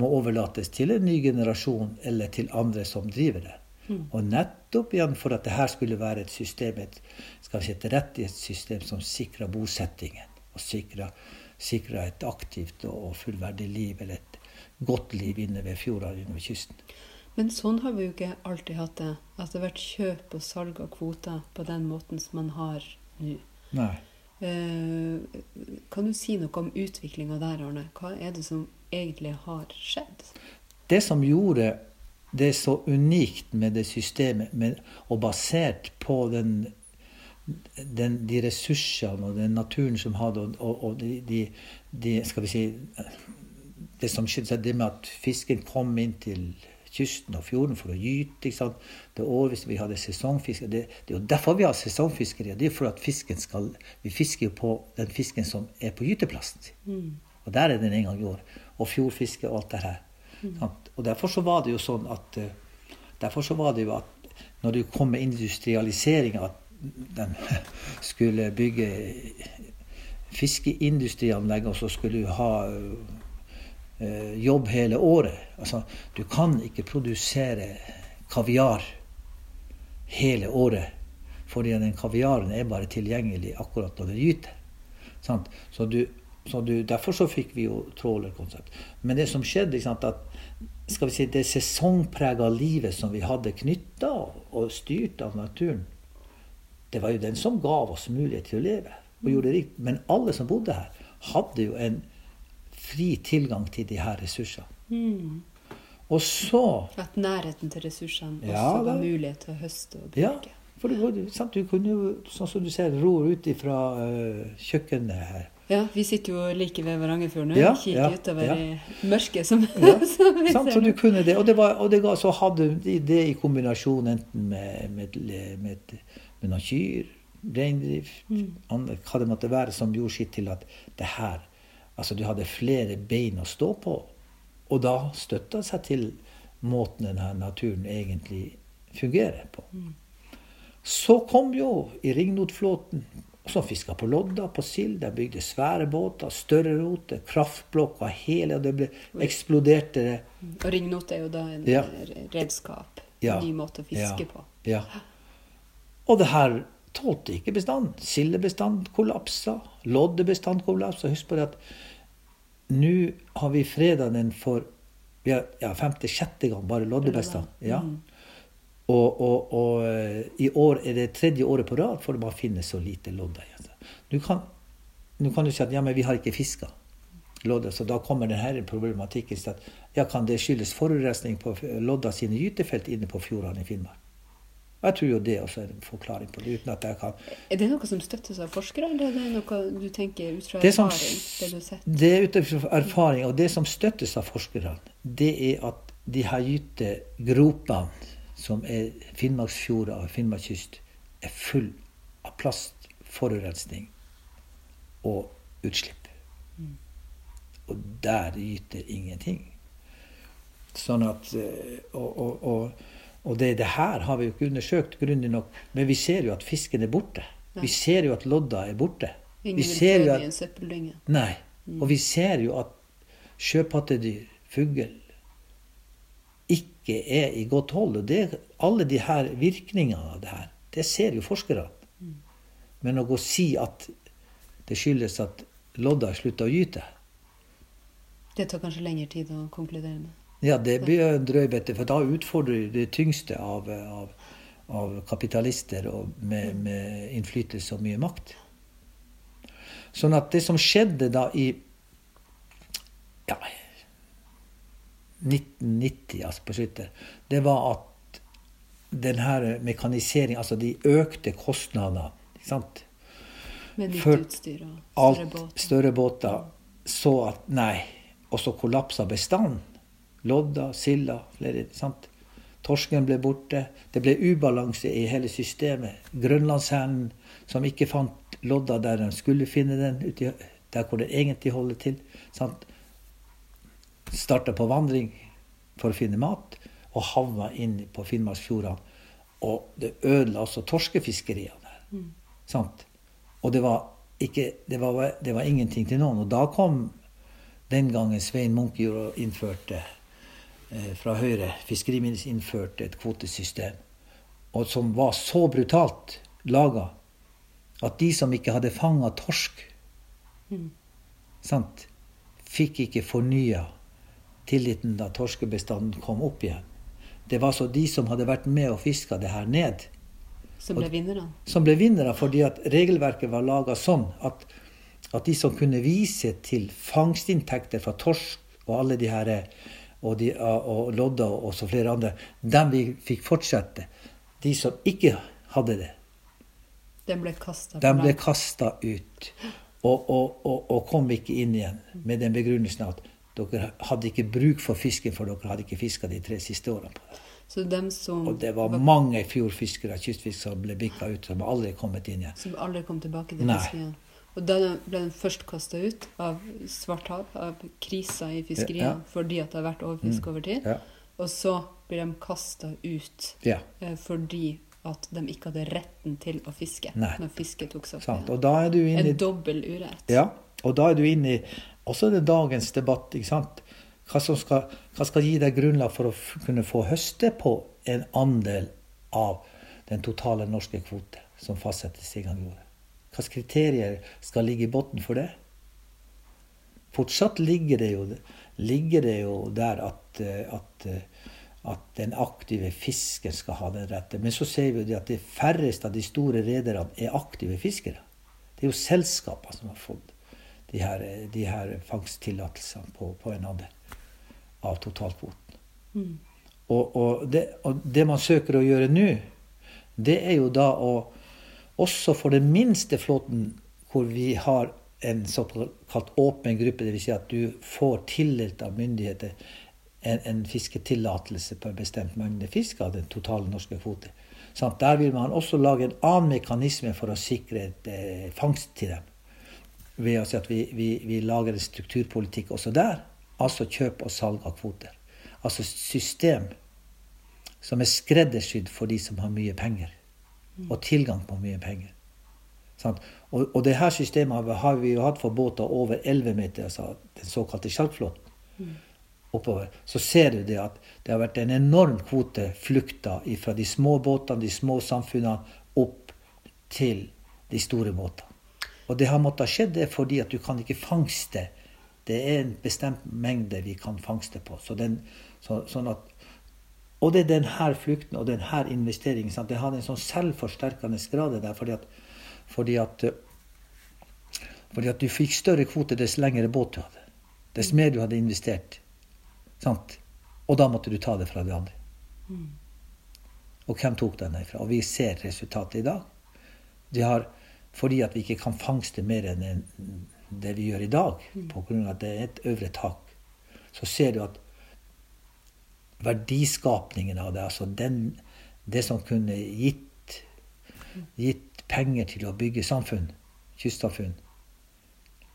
må overlates til en ny generasjon eller til andre som driver det. Og nettopp igjen for at det her skulle være et system, et, si, et rettighetssystem som sikra bosettingen. Og sikra et aktivt og fullverdig liv, eller et godt liv inne ved fjorda inne ved kysten. Men sånn har vi jo ikke alltid hatt det. At det har vært kjøp og salg av kvoter på den måten som man har nå. Nei. Eh, kan du si noe om utviklinga der, Arne? Hva er det som egentlig har skjedd? Det som gjorde det er så unikt med det systemet, med, og basert på den, den, de ressursene og den naturen som hadde, og, og de, de, de, Skal vi si Det som skjedde, det med at fisken kom inn til kysten og fjorden for å gyte. ikke sant? Det årvis vi hadde sesongfiske. Det, det, er jo derfor vi har sesongfiskeri. Det er for at fisken skal Vi fisker jo på den fisken som er på gyteplassen sin. Mm. Og der er den en gang i år. Og fjordfiske og alt det her. Og derfor så var det jo sånn at eh, Derfor så var det jo at når det kom med industrialiseringa, at de skulle bygge fiskeindustrianlegg, og så skulle du ha uh, jobb hele året. Altså, du kan ikke produsere kaviar hele året, fordi den kaviaren er bare tilgjengelig akkurat når det gyter. Så du, så du, derfor så fikk vi jo trålerkonsept. Men det som skjedde, sant, at skal vi si, det sesongprega livet som vi hadde knytta og styrt av naturen, det var jo den som gav oss mulighet til å leve. og gjorde det rikt. Men alle som bodde her, hadde jo en fri tilgang til de her ressursene. Mm. Og så At nærheten til ressursene Ja, også da. var mulighet til å høste og Ja. For du, sant? du kunne jo, sånn som du ser, ror ut ifra uh, kjøkkenet her. Ja, vi sitter jo like ved Varangerfjorden nå Ja, kikker ja, utover ja. i mørket som, Ja, som vi Sant? ser Så du kunne det. Og, det var, og det ga, så hadde de det i kombinasjon enten med, med, med, med noen kyr, reindrift, Mm. hva det måtte være, som gjorde sitt til at det her Altså, du hadde flere bein å stå på. Og da støtta seg til måten denne naturen egentlig fungerer på. Mm. Så kom jo i ringnotflåten som fiska på lodda, på sild. De bygde svære båter, større roter, kraftblokker, hele og det ble eksploderte det. Og ringnot er jo da en Ja. redskap. Ja. En ny måte å fiske Ja. på. Ja. Og det her tålte ikke bestand. Sildebestand kollapsa. Loddebestand kollapsa. Husk på det at nå har vi freda den for har, ja, femte-sjette gang, bare loddebestand. Ja. Mm. Og, og, og eh, i år er det tredje året på rad for det bare finnes så lite lodde igjen. Nå kan, kan du si at ja, men vi har ikke fiska lodde, så da kommer denne problematikken. at ja, Kan det skyldes forurensning på lodda sine gytefelt inne på fjordene i Finnmark? Jeg tror jo det også er en forklaring på det, uten at jeg kan Er det noe som støttes av forskere, eller er det noe du tenker ut fra Det som, erfaring? Det har sett? det er ut fra erfaring, og det som støttes av forskerne, det er at de her gytegropene, som er Finnmarksfjorda og Finnmarkskyst, er full av plast, forurensning og utslipp. Og der gyter ingenting. Sånn at eh, Og, og, og, og det, det her har vi jo ikke undersøkt grundig nok, men vi ser jo at fisken er borte. Nei. Vi ser jo at lodda er borte. Ingen Vi ser jo at i en søppeldynge. Nei. Og vi ser jo at sjøpattedyr, fugl, ikke er i godt hold. Og det, alle de her virkningene av det her, det ser jo forskere. Men å gå og si at det skyldes at lodda slutta å gyte, Det tar kanskje lengre tid å konkludere med. ja, det blir drøybete, for da utfordrer du det tyngste av, av, av kapitalister med, med innflytelse og mye makt. Sånn at det som skjedde da i ja, 1990, altså på slutten, det var at denne mekaniseringen, altså de økte kostnadene? Med nytt utstyr og større Alt båter. større båter så at nei, og så kollapsa bestanden. Lodda, silda, flere. sant? Torsken ble borte. Det ble ubalanse i hele systemet. Grønlandshælen, som ikke fant lodda der den skulle finne den, der hvor den egentlig holder til, sant? Starta på vandring for å finne mat, og havna inn på Finnmarksfjordene. Og det ødela også torskefiskeriene der. Sant? Og det var, ikke, det, var, det var ingenting til noen. Og da kom den gangen Svein Munkejord innførte eh, fra Høyre, fiskeriministeren innførte et kvotesystem, og som var så brutalt laga at de som ikke hadde fanga torsk, sant, fikk ikke fornya tilliten da torskebestanden kom opp igjen. Det var så de som hadde vært med og fiska det her ned, Som ble vinnere? som ble vinnere fordi at regelverket var laga sånn at, at de som kunne vise til fangstinntekter fra torsk og alle de her og, de, og lodda og så flere andre, dem vi fikk fortsette. De som ikke hadde det, Den ble kasta de ble kasta ut. Og, og, og, og kom ikke inn igjen med den begrunnelsen at dere hadde ikke bruk for fisken, for dere hadde ikke fiska de tre siste årene. på det. Så dem som, Og det var mange fjordfiskere, kystfisk som ble bikka ut, som aldri kommet inn igjen. som aldri kom tilbake til fisken igjen Og da ble den først kasta ut av svart hav, av krisa i fiskeriene, Ja. Mm. fordi at det har vært overfiske over tid. Ja. Og så blir de kasta ut ja. eh, fordi at de ikke hadde retten til å fiske Nei. når fisket tok seg opp En dobbel urett. Ja, og da er du inne i også det dagens debatt. ikke sant? Hva, skal, hva skal gi deg grunnlag for å kunne få høste på en andel av den totale norske kvote som fastsettes i gang året? Hvilke kriterier skal ligge i bunnen for det? Fortsatt ligger det jo, ligger det jo der at, eh, at, eh, at den aktive fisken skal ha den rette. Men så ser vi jo det at de færreste av de store rederne er aktive fiskere. Det er jo selskapene som har fått de her, de her fangsttillatelsene på, på en andel av totalkvoten. Mm. Og, og, det, og det man søker å gjøre nå, det er jo da å også for den minste flåten hvor vi har en såkalt åpen gruppe, dvs. Si at du får tildelt av myndigheter en, en fisketillatelse på en bestemt mengde fisk av den totale norske kvote. Sånn, der vil man også lage en annen mekanisme for å sikre et, eh, fangst til dem. Ved å si at vi, vi, vi lager en strukturpolitikk også der. Altså kjøp og salg av kvoter. Altså system som er skreddersydd for de som har mye penger. Og tilgang på mye penger. Sant? Og, og det her systemet har vi jo hatt for båter over 11 meter, altså den såkalte sjarkflåten. Oppover. Så ser du det at det har vært en enorm kvote flukta fra de små båtene, de små samfunnene, opp til de store båtene. Og det har måttet skje det fordi at du kan ikke fangste. Det er en bestemt mengde vi kan fangste på. Så den, så, sånn at, og det er denne flukten og denne investeringen. Sant? Det har en sånn selvforsterkende grad der. fordi at fordi at, fordi at du fikk større kvote dess lengre båt du hadde. Dess mer du hadde investert. Sant? Og da måtte du ta det fra de andre. Mm. Og hvem tok den ifra? Og vi ser resultatet i dag. De har, fordi at vi ikke kan fangste mer enn det vi gjør i dag, pga. at det er et øvre tak, så ser du at verdiskapningen av det, altså den, det som kunne gitt, gitt penger til å bygge samfunn, kystsamfunn,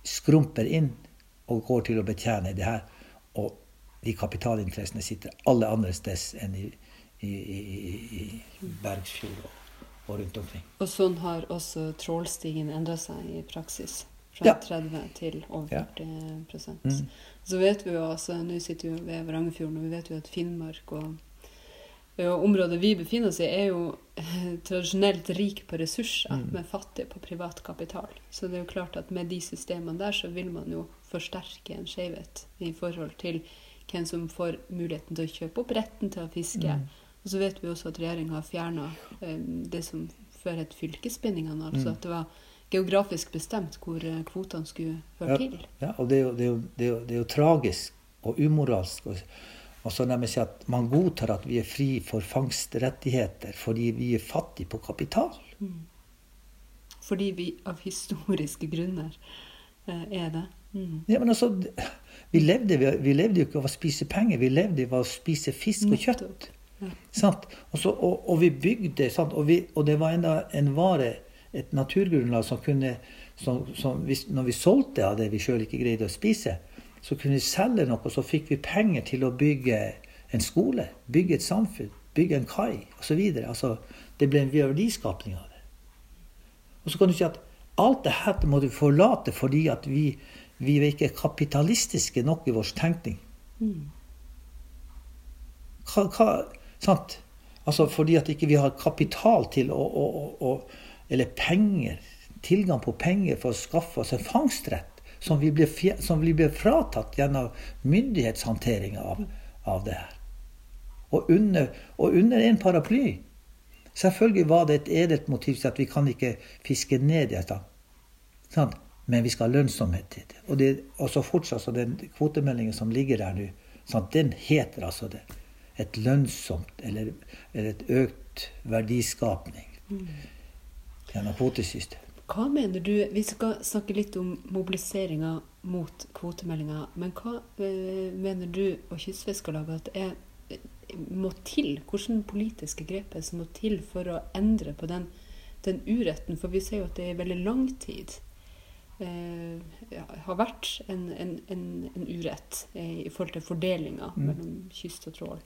skrumper inn og går til å betjene det her. Og de kapitalinteressene sitter alle andre steder enn i, i, i, i Bergsfjord og, rundt omkring. Og sånn har også trålstigen endra seg i praksis. Fra ja. 30 til over 40 ja. mm. Så vet vi jo altså, Nå sitter vi ved Varangerfjorden, og vi vet jo at Finnmark og og området vi befinner oss i, er jo eh, tradisjonelt rik på ressurser, mm. men fattig på privat kapital. Så det er jo klart at med de systemene der, så vil man jo forsterke en skjevhet i forhold til hvem som får muligheten til å kjøpe opp retten til å fiske. Mm. Og så vet vi også at regjeringa har fjerna um, det som før het fylkesbindingene. Altså mm. at det var geografisk bestemt hvor uh, kvotene skulle høre ja, til. Ja, og det er, jo, det, er jo, det, er jo, det er jo tragisk og umoralsk. Og og så nærmest si at man godtar at vi er fri for fangstrettigheter fordi vi er fattige på kapital. Mm. Fordi vi av historiske grunner eh, er det. Mm. Ja, men altså, vi levde, vi levde, jo ikke av å spise penger, vi levde av å spise fisk og kjøtt. Og, så, og, og, vi bygde, og, vi, og, det var enda en vare, et naturgrunnlag, som kunne som, som hvis, Når vi solgte av det vi sjøl ikke greide å spise, så kunne vi selge noe, så fikk vi penger til å bygge en skole, bygge et samfunn, bygge en kai osv. Altså, det ble en verdiskapning av det. Og så kan du si at alt dette må du forlate fordi at vi, vi er ikke kapitalistiske nok i vår tenkning. Mm. Hva, hva, sant? Altså fordi at ikke vi har kapital til å, å, å, Eller penger. Tilgang på penger for å skaffe oss en fangstrett som vi blir, som vi blir fratatt gjennom myndighetshåndteringa av, av, det her. Og under, og under en paraply. Selvfølgelig var det et edelt motiv til at vi kan ikke fiske ned dette. Sant? Men vi skal ha lønnsomhet til det. Og, det, og så fortsatt så den kvotemeldingen som ligger der nå, den heter altså det. Et lønnsomt eller, eller et økt verdiskapning mm. gjennom kvotesystemet. Hva mener du Vi skal snakke litt om mobiliseringa mot kvotemeldinga. Men hva øh, mener du og Kystfiskarlaget at er, må til? Hvilke politiske grep er som må til for å endre på den, den uretten? For vi ser jo at det i veldig lang tid øh, har vært en, en, en, en urett i forhold til fordelinga mm. mellom kyst og trål.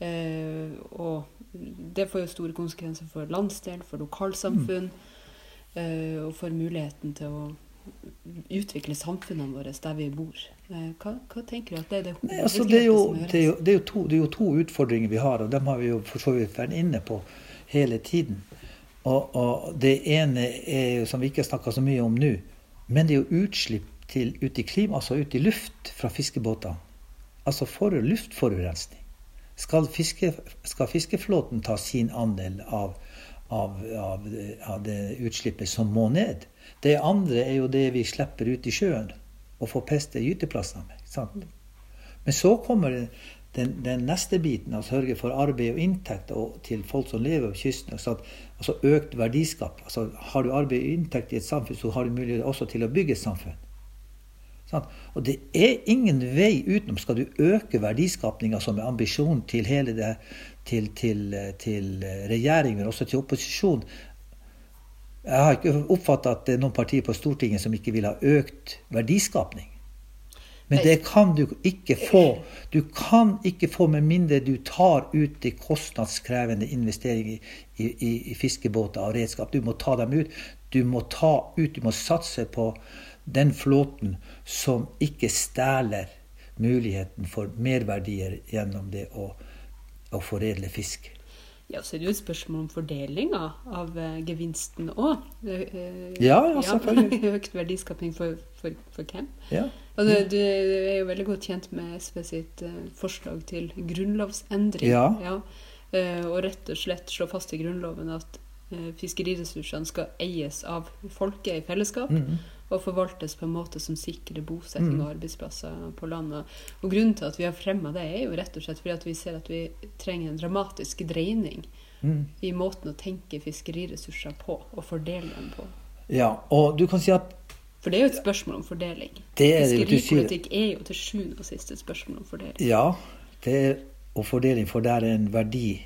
Uh, og det får jo store konsekvenser for landsdel, for lokalsamfunn. Mm. Eh, og for muligheten til å utvikle samfunnene våre der vi bor. Eh, hva, hva tenker du at det er det Nei, altså, det, det er jo to utfordringer vi har, og dem har vi jo for så vidt vært inne på hele tiden. Og, og, det ene er som vi ikke har snakka så mye om nå, men det er jo utslipp til, ut i klima, altså ut i luft fra fiskebåter. Altså for luftforurensning. Skal, fiske, skal fiskeflåten ta sin andel av av, av, av, det utslippet som må ned. Det andre er jo det vi slipper ut i sjøen og får peste gyteplasser med. Men så kommer den, den, neste biten, å sørge for arbeid og inntekt og til folk som lever ved kysten. Altså, altså økt verdiskap. Altså, har du arbeid og inntekt i et samfunn, så har du mulighet også til å bygge et samfunn. Og det er ingen vei utenom. Skal du øke verdiskapinga, som er ambisjonen til hele det, til, til, til regjering, men også til opposisjon Jeg har ikke oppfatta at det er noen partier på Stortinget som ikke vil ha økt verdiskapning. Men det kan du ikke få. Du kan ikke få med mindre du tar ut de kostnadskrevende investeringene i, i, i, fiskebåter og redskap. Du må ta dem ut. Du må ta ut, du må satse på den flåten som ikke stjeler muligheten for merverdier gjennom det å, å foredle fisk. Ja, så er det jo et spørsmål om fordelinga av uh, gevinsten òg. Eh, ja, ja, selvfølgelig. Ja, økt verdiskaping for, for, for hvem? Ja. Og du, du, er jo veldig godt kjent med SV sitt uh, forslag til grunnlovsendring. Ja. ja. og rett og slett slå fast i Grunnloven at fiskeriressursene skal eies av folket i fellesskap. Mm -hmm og forvaltes på en måte som sikrer bosetting mm. og arbeidsplasser på landet. Og Grunnen til at vi har fremma det, er jo rett og slett fordi at vi ser at vi trenger en dramatisk dreining mm. i måten å tenke fiskeriressurser på og fordele dem på. Ja, og du kan si at For det er jo et spørsmål om fordeling. Er Fiskeripolitikk er jo til sjuende og sist et spørsmål om fordeling. Ja, det er og fordeling, for det er en verdi.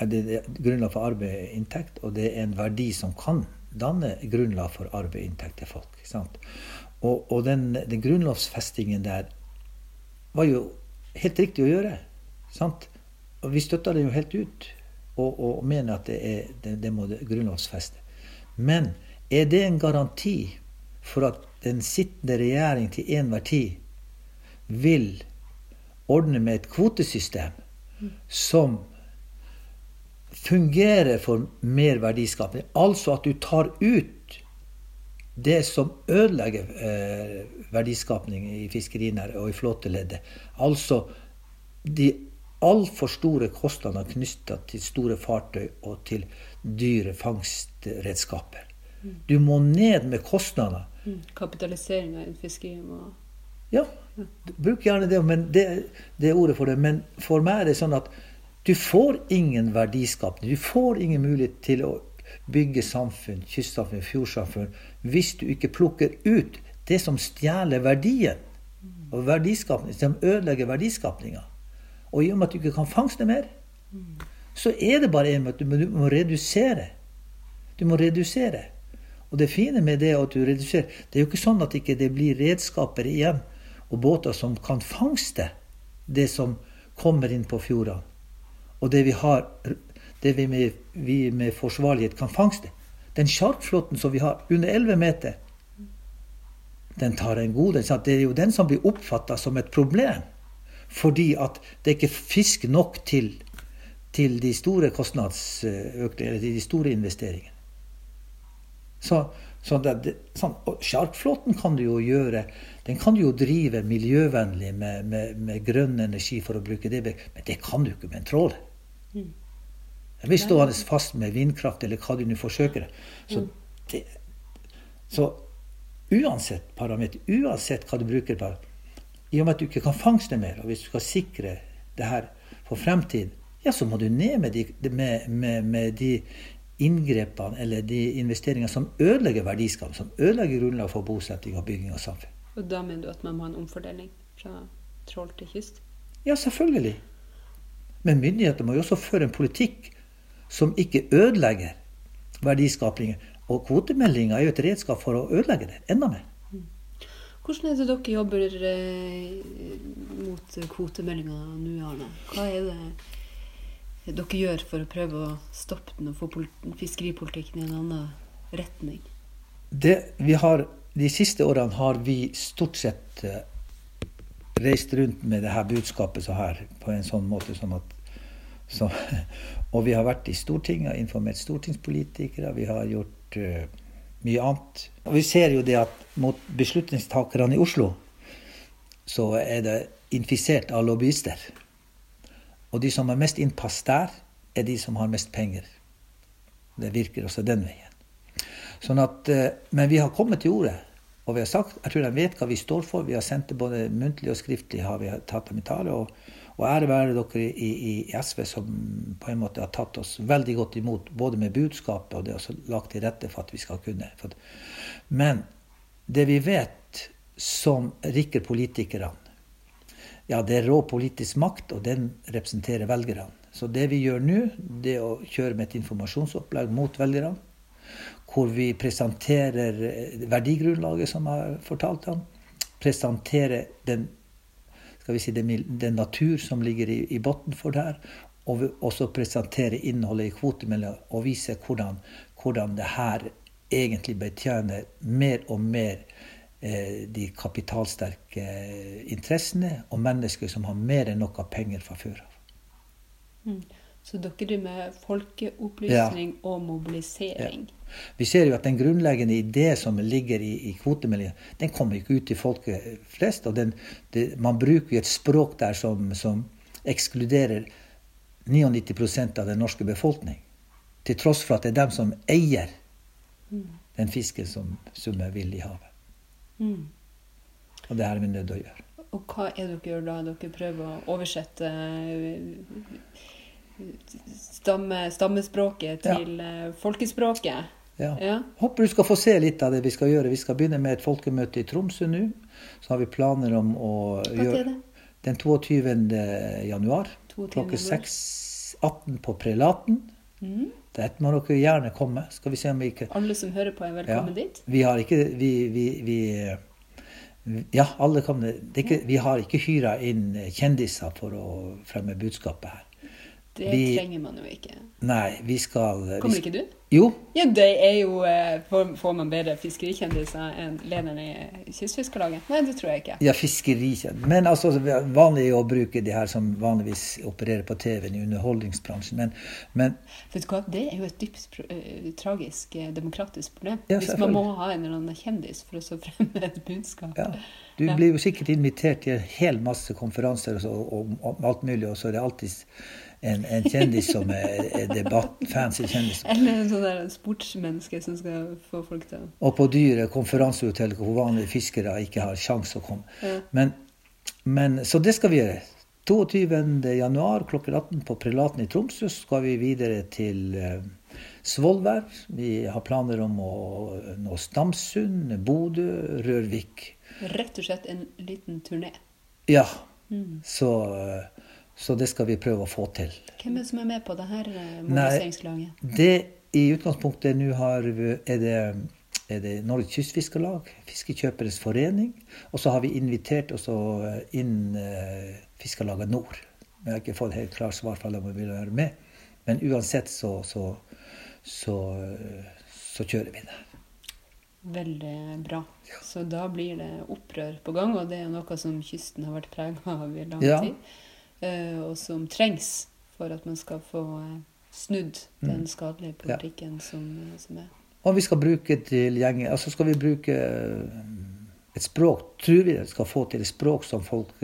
Det er grunnlag for arbeid og inntekt, og det er en verdi som kan danne grunnlag for arbeid og inntekt til folk. Og, og, den, den grunnlovsfestingen der var jo helt riktig å gjøre. Sant? Og vi støtta det jo helt ut og, og mener at det, er, det, det må grunnlovfeste. Men er det en garanti for at den sittende regjering til enhver tid vil ordne med et kvotesystem som fungerer for mer verdiskaping? Altså at du tar ut det som ødelegger eh, verdiskapning i fiskerinæringen og i flåteleddet. Altså de altfor store kostnadene knytta til store fartøy og til dyre fangstredskaper. Du må ned med kostnader. Mm. Kapitalisering av fiskeri må Ja, bruk gjerne det, men det, det ordet for det. Men for meg er det sånn at du får ingen verdiskapning. Du får ingen mulighet til å bygge samfunn, kystsamfunn, fjordsamfunn, hvis du ikke plukker ut det som stjeler verdien og verdiskapning, som ødelegger verdiskapninga. Og i og med at du ikke kan fangste mer, så er det bare en måte. Du må redusere. Du må redusere. Og det fine med det at du reduserer, det er jo ikke sånn at det ikke blir redskaper igjen og båter som kan fangste det som kommer inn på fjordene. Og det vi har det vi med, vi med forsvarlighet kan fangste. Den sjarkflåten som vi har under 11 meter, den tar en god del. Det er jo den som blir oppfatta som et problem. Fordi at det er ikke fisk nok til, til de store kostnadsøkningene, eller de store investeringene. Så, så det, sånn, Sjarkflåten kan du jo gjøre Den kan du jo drive miljøvennlig med, med, med grønn energi for å bruke det, men det kan du ikke med en tråler. Jeg blir stående fast med vindkraft eller hva du nå forsøker. Så, mm. det, så uansett parameter, uansett hva du bruker på, i og med at du ikke kan fangste mer, og hvis du skal sikre det her for fremtiden, ja, så må du ned med de, med, med, med de inngrepene eller de investeringene som ødelegger verdiskapet, som ødelegger grunnlaget for bosetting og bygging av samfunn. Og da mener du at man må ha en omfordeling fra troll til kyst? Ja, selvfølgelig. Men myndighetene må jo også føre en politikk som ikke ødelegger verdiskapingen. Og kvotemeldinga er jo et redskap for å ødelegge det enda mer. Hvordan er det dere jobber eh, mot kvotemeldinga nå, Arne? Hva er det dere gjør for å prøve å stoppe den og få fiskeripolitikken i en annen retning? Det, har, de siste årene har vi stort sett eh, reist rundt med det her budskapet så her, på en sånn måte som at så, og vi har vært i Stortinget og informert stortingspolitikere. Vi har gjort uh, mye annet. Og vi ser jo det at mot beslutningstakerne i Oslo så er det infisert av lobbyister. Og de som har mest innpass der, er de som har mest penger. Det virker også den veien. Sånn at, uh, men vi har kommet til ordet. Og vi har sagt, jeg tror de vet hva vi står for. Vi har sendt det både muntlig og skriftlig. har vi tatt dem i tale, og, Og ære være dere i, i, SV som på en måte har tatt oss veldig godt imot, både med budskapet og det å lagt til rette for at vi skal kunne. Men det vi vet som rikker politikerne, ja, det er rå politisk makt, og den representerer velgerne. Så det vi gjør nå, det er å kjøre med et informasjonsopplegg mot velgerne. Hvor vi presenterer verdigrunnlaget som jeg har fortalt om. Presenterer den, skal vi si, den, natur som ligger i, i bunnen for det her. Og vi også presentere innholdet i kvotemeldinga og vise hvordan, hvordan det her egentlig betjener mer og mer eh, de kapitalsterke interessene og mennesker som har mer enn nok av penger fra før av. Mm. Så dere driver med folkeopplysning ja. og mobilisering? Ja. Vi ser jo at den grunnleggende idé som ligger i, i kvotemeldinga, den kommer ikke ut til folket flest. og den, det, Man bruker jo et språk der som, som ekskluderer 99 av den norske befolkning. Til tross for at det er dem som eier den fisken som summer vill i havet. Mm. Og det er vi nødt til å gjøre. Og hva er dere gjør da? Dere prøver å oversette stamme, stammespråket til ja. Eh, folkespråket? Ja. ja. Håper du skal få se litt av det vi skal gjøre. Vi skal begynne med et folkemøte i Tromsø nå. Så har vi planer om å gjøre? Den 22. januar klokka 6.18 på Prelaten. Mm. Dit må dere gjerne komme. Skal vi se om vi ikke Alle som hører på, er velkommen ja. dit? Vi har ikke vi, vi, vi ja, alle kan ikke, Vi har ikke hyra inn kjendiser for å fremme budskapet her. Det vi, trenger man jo ikke. Nei, vi skal Kommer ikke du? Jo. Ja, det er jo eh, Får man bedre fiskerikjendiser enn lederen i Kystfiskarlaget? Nei, det tror jeg ikke. Ja, fiskerikjendiser Men altså, vanlig å bruke de her som vanligvis opererer på TV-en i underholdningsbransjen. Men, men, Vet du hva, det er jo et dypt uh, tragisk uh, demokratisk problem. Ja, Hvis man må ha en eller annen kjendis for å fremme et budskap. Ja. Du blir jo sikkert invitert til en hel masse konferanser og, så, og, og alt mulig, og så er det alltid en, en kjendis som er, er debatt, fancy kjendis. Eller en sånn der sportsmenneske som skal få folk til Og på dyre konferansehotell hvor vanlige fiskere ikke har sjanse å komme. Ja. Men, men, så det skal vi gjøre. 22.1 klokken 18 på Prelaten i Tromsø skal vi videre til uh, Svolvær. Vi har planer om å nå Stamsund, Bodø, Rørvik. Rett og slett en liten turné? Ja. Mm. Så uh, så det skal vi prøve å få til. Hvem er det som er med på det her eh, mobiliseringslaget? Nei, det i utgangspunktet nå har, er det, er det Norges Kystfiskarlag, Fiskekjøperes forening, og så har vi invitert også inn uh, Fiskarlaget Nord. Jeg har ikke fått helt klart svar fra dem om de vil være med. Men uansett så, så, så, så kjører vi det. Veldig bra. Ja. Så da blir det opprør på gang, og det er noe som kysten har vært prega av i lang ja. tid. Eh, og som trengs for at man skal få eh, snudd den mm. skadelige politikken ja. som, som, er. Og vi skal bruke tilgjengelig Altså skal vi bruke eh, et språk Tror vi skal få til et språk som folk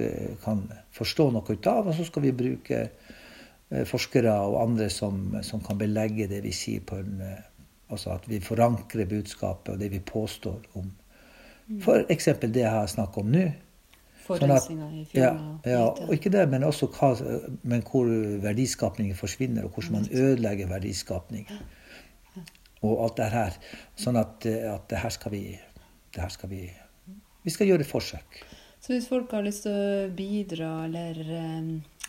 kan forstå noe ut av. Og så skal vi bruke forskere og andre som, som kan belegge det vi sier på en Altså at vi forankrer budskapet og det vi påstår om mm. f.eks. det jeg har snakket om nå. Forurensninga i fjorden. Ja, ja, og ikke det, men også hva, men hvor verdiskapningen forsvinner, og hvordan man ødelegger verdiskapning. Og alt det her. Sånn at, at det her skal vi det her skal vi Vi skal gjøre forsøk. Så hvis folk har lyst til å bidra eller um,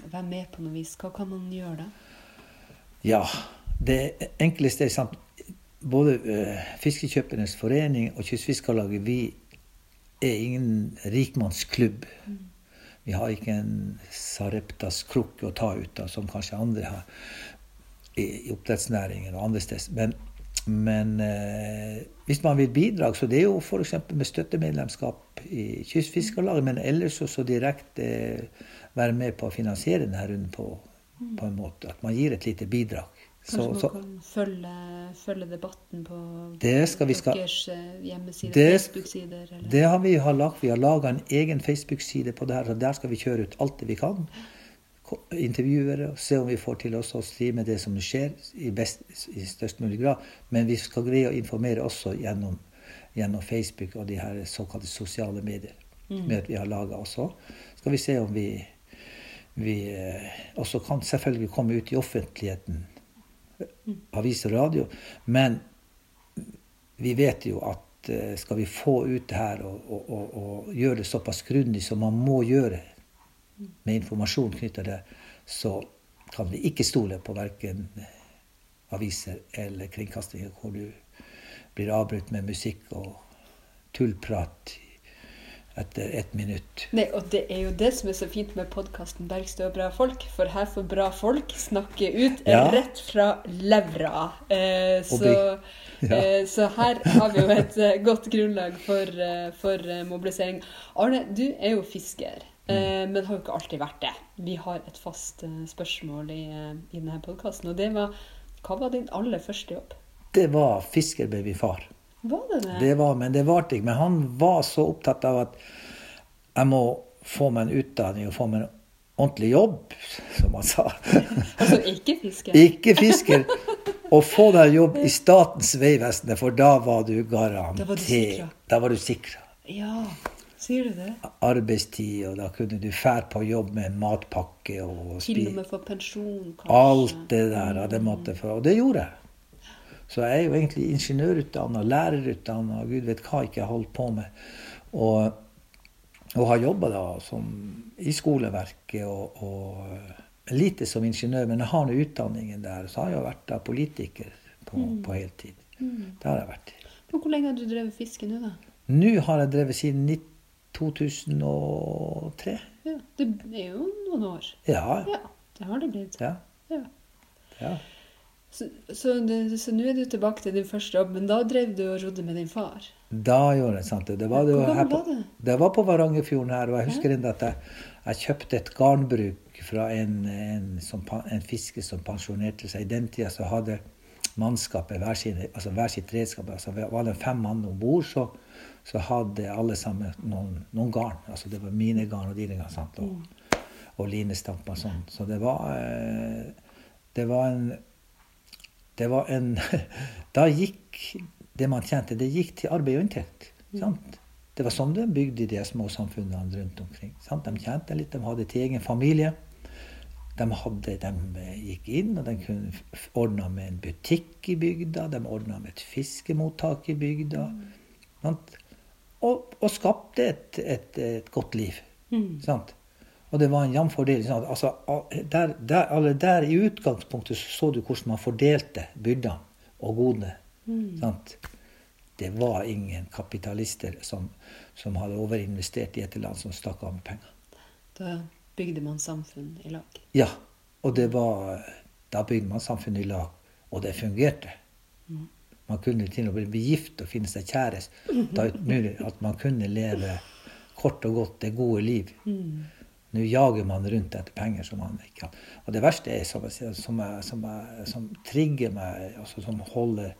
være med på noe vis, hva kan man gjøre da? Ja, det enkleste er sant. Både uh, Fiskekjøpernes forening og Kystfiskarlaget vi er ingen rikmannsklubb. Vi har ikke en Sareptas krukke å ta ut av, som kanskje andre har i, oppdrettsnæringen og andre steder. Men, men eh, hvis man vil bidra, så det er jo f.eks. med støttemedlemskap i Kystfiskarlaget, men ellers også direkte eh, være med på å finansiere denne runden på, på en måte. At man gir et lite bidrag. Kanskje man kan følge, følge, debatten på det skal deres eh, hjemmesider, Facebook-sider? Det har vi har lagt. Vi har laga en egen Facebook-side på det her. og Der skal vi kjøre ut alt det vi kan. Intervjuere og se om vi får til å streame det som skjer, i, best, i størst mulig grad. Men vi skal greie å informere også gjennom, gjennom Facebook og de her såkalte sosiale medier. Mm. Med at vi har laga også. Skal vi se om vi vi eh, også kan selvfølgelig komme ut i offentligheten, avis og radio. Men vi vet jo at eh, skal vi få ut det her og, og, og, og gjøre det såpass grundig som man må gjøre med informasjon knytta til det, så kan vi ikke stole på verken aviser eller kringkastinger hvor du blir avbrutt med musikk og tullprat etter ett minutt. Nei, og det er jo det som er så fint med podkasten 'Bergstø og bra folk', for her får bra folk snakke ut Ja. rett fra levra. Eh, så, Ja. eh, så her har vi jo et eh, godt grunnlag for, eh, for eh, mobilisering. Arne, du er jo fisker, Mm. men har jo ikke alltid vært det. Vi har et fast spørsmål i, i denne podkasten, og det var hva var din aller første jobb? Det var fisker med min far. Var det det? Det var, men det varte ikke. Men han var så opptatt av at jeg må få meg en utdanning og få meg en ordentlig jobb, som han sa. Altså ikke fiske? Ikke fisker. Og få deg jobb i Statens vegvesen, for da var du garantert Da var du sikra. Ja, sier du det? Arbeidstid, og da kunne du fære på jobb med en matpakke og Til og med få pensjon, kanskje? Alt det der. Det, måtte få. og det gjorde jeg. Så jeg er jo egentlig ingeniørutdanna, lærerutdanna, gud vet hva ikke jeg har holdt på med. Og, og har jobba i skoleverket og, og lite som ingeniør, men jeg har nå utdanningen der. Så har jeg vært da politiker på, på heltid. Det har jeg vært. Men hvor lenge har du drevet fiske nå, da? Nå har jeg drevet siden 2003. Ja, Det er jo noen år. Ja. Ja, det har det blitt. ja, Ja. ja. Så, så, så nå er du tilbake til din første jobb, men da drev du og rodde med din far? Da gjorde jeg sant. Det var, det var, på, var det var på Varangerfjorden her, og jeg husker ennå at jeg, jeg kjøpte et garnbruk fra en, en, som, en fisker som pensjonerte seg. I den tida så hadde mannskapet hver, sine, altså hver sitt redskap. Altså var det fem mann om bord, så, så hadde alle sammen noen, noen garn. Altså det var mine garn og dine garn. Sant? Og, og linestamper og sånn. Så det var eh, Det var en det var en Da gikk det man tjente, det gikk til arbeid og inntekt. Sant? Det var sånn de bygde de små samfunnene rundt omkring. Sant? De tjente litt, de hadde til egen familie. De, hadde, de eh, gikk inn, og de kunne ordna med en butikk i bygda. De ordna med et fiskemottak i bygda. Sant? Og, og skapte et, et, et godt liv. Sant? Og det var en jevn fordeling. Sånn altså, der, der, der I utgangspunktet så, så du hvordan man fordelte byrdene og godene. Sant? Det var ingen kapitalister som, som hadde overinvestert i et land som stakk av med penger. Da bygde man samfunn i lag. Ja, og det var Da bygde man samfunnet i lag, og det fungerte. Man kunne til og med bli gift og finne seg kjæreste. At man kunne leve kort og godt det gode liv. Nå jager man rundt etter penger som man ikke har. Og det verste er, som, jeg, som, jeg, som, jeg, som trigger meg, altså som holder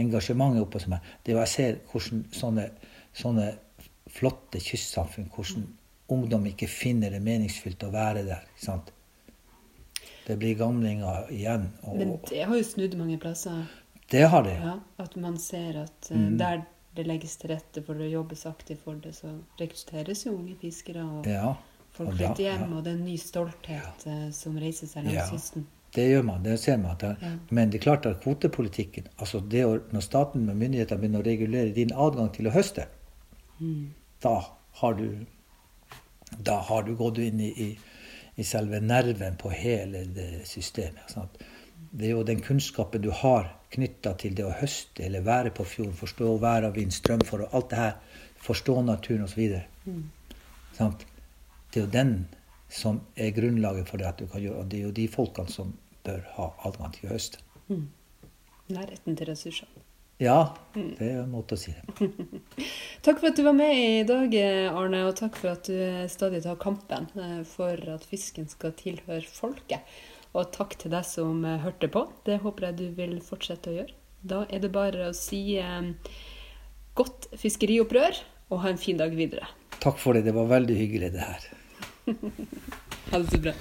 engasjementet oppe hos meg, det er jo jeg ser hvordan sånne, sånne flotte kystsamfunn, hvordan ungdom ikke finner det meningsfylt å være der. ikke sant? Det blir gamlinger igjen. Og Men det har jo snudd mange plasser. det har det. Ja, at man ser at eh, Mm. der det legges til rette for det jobbes aktivt for det, så rekrutteres jo unge fiskere. og Ja, Folk og flytter hjem, ja. og det er en ny stolthet ja. som reiser seg langs Ja. kysten. det gjør man. Det ser man. Ja. Men det er klart at kvotepolitikken altså det å, Når staten med myndigheter begynner å regulere din adgang til å høste, Mm. da har du da har du gått inn i, i, i selve nerven på hele det systemet. Sant? Det er jo den kunnskapen du har knytta til det å høste eller være på fjorden, forstå vær og vind, strømforhold, alt det her, forstå naturen osv. Mm. Sant? Det er jo den som er grunnlaget for det at du kan gjøre, og det er jo de folkene som bør ha adgang til å høste. Mm. Nærheten til ressursene. Ja, det er en måte å si det. Takk for at du var med i dag, Arne, og takk for at du stadig tar kampen eh, for at fisken skal tilhøre folket. Og takk til deg som eh, hørte på. Det håper jeg du vil fortsette å gjøre. Da er det bare å si eh, godt fiskeriopprør, og ha en fin dag videre. Takk for det. Det var veldig hyggelig, det her. Ha det så bra.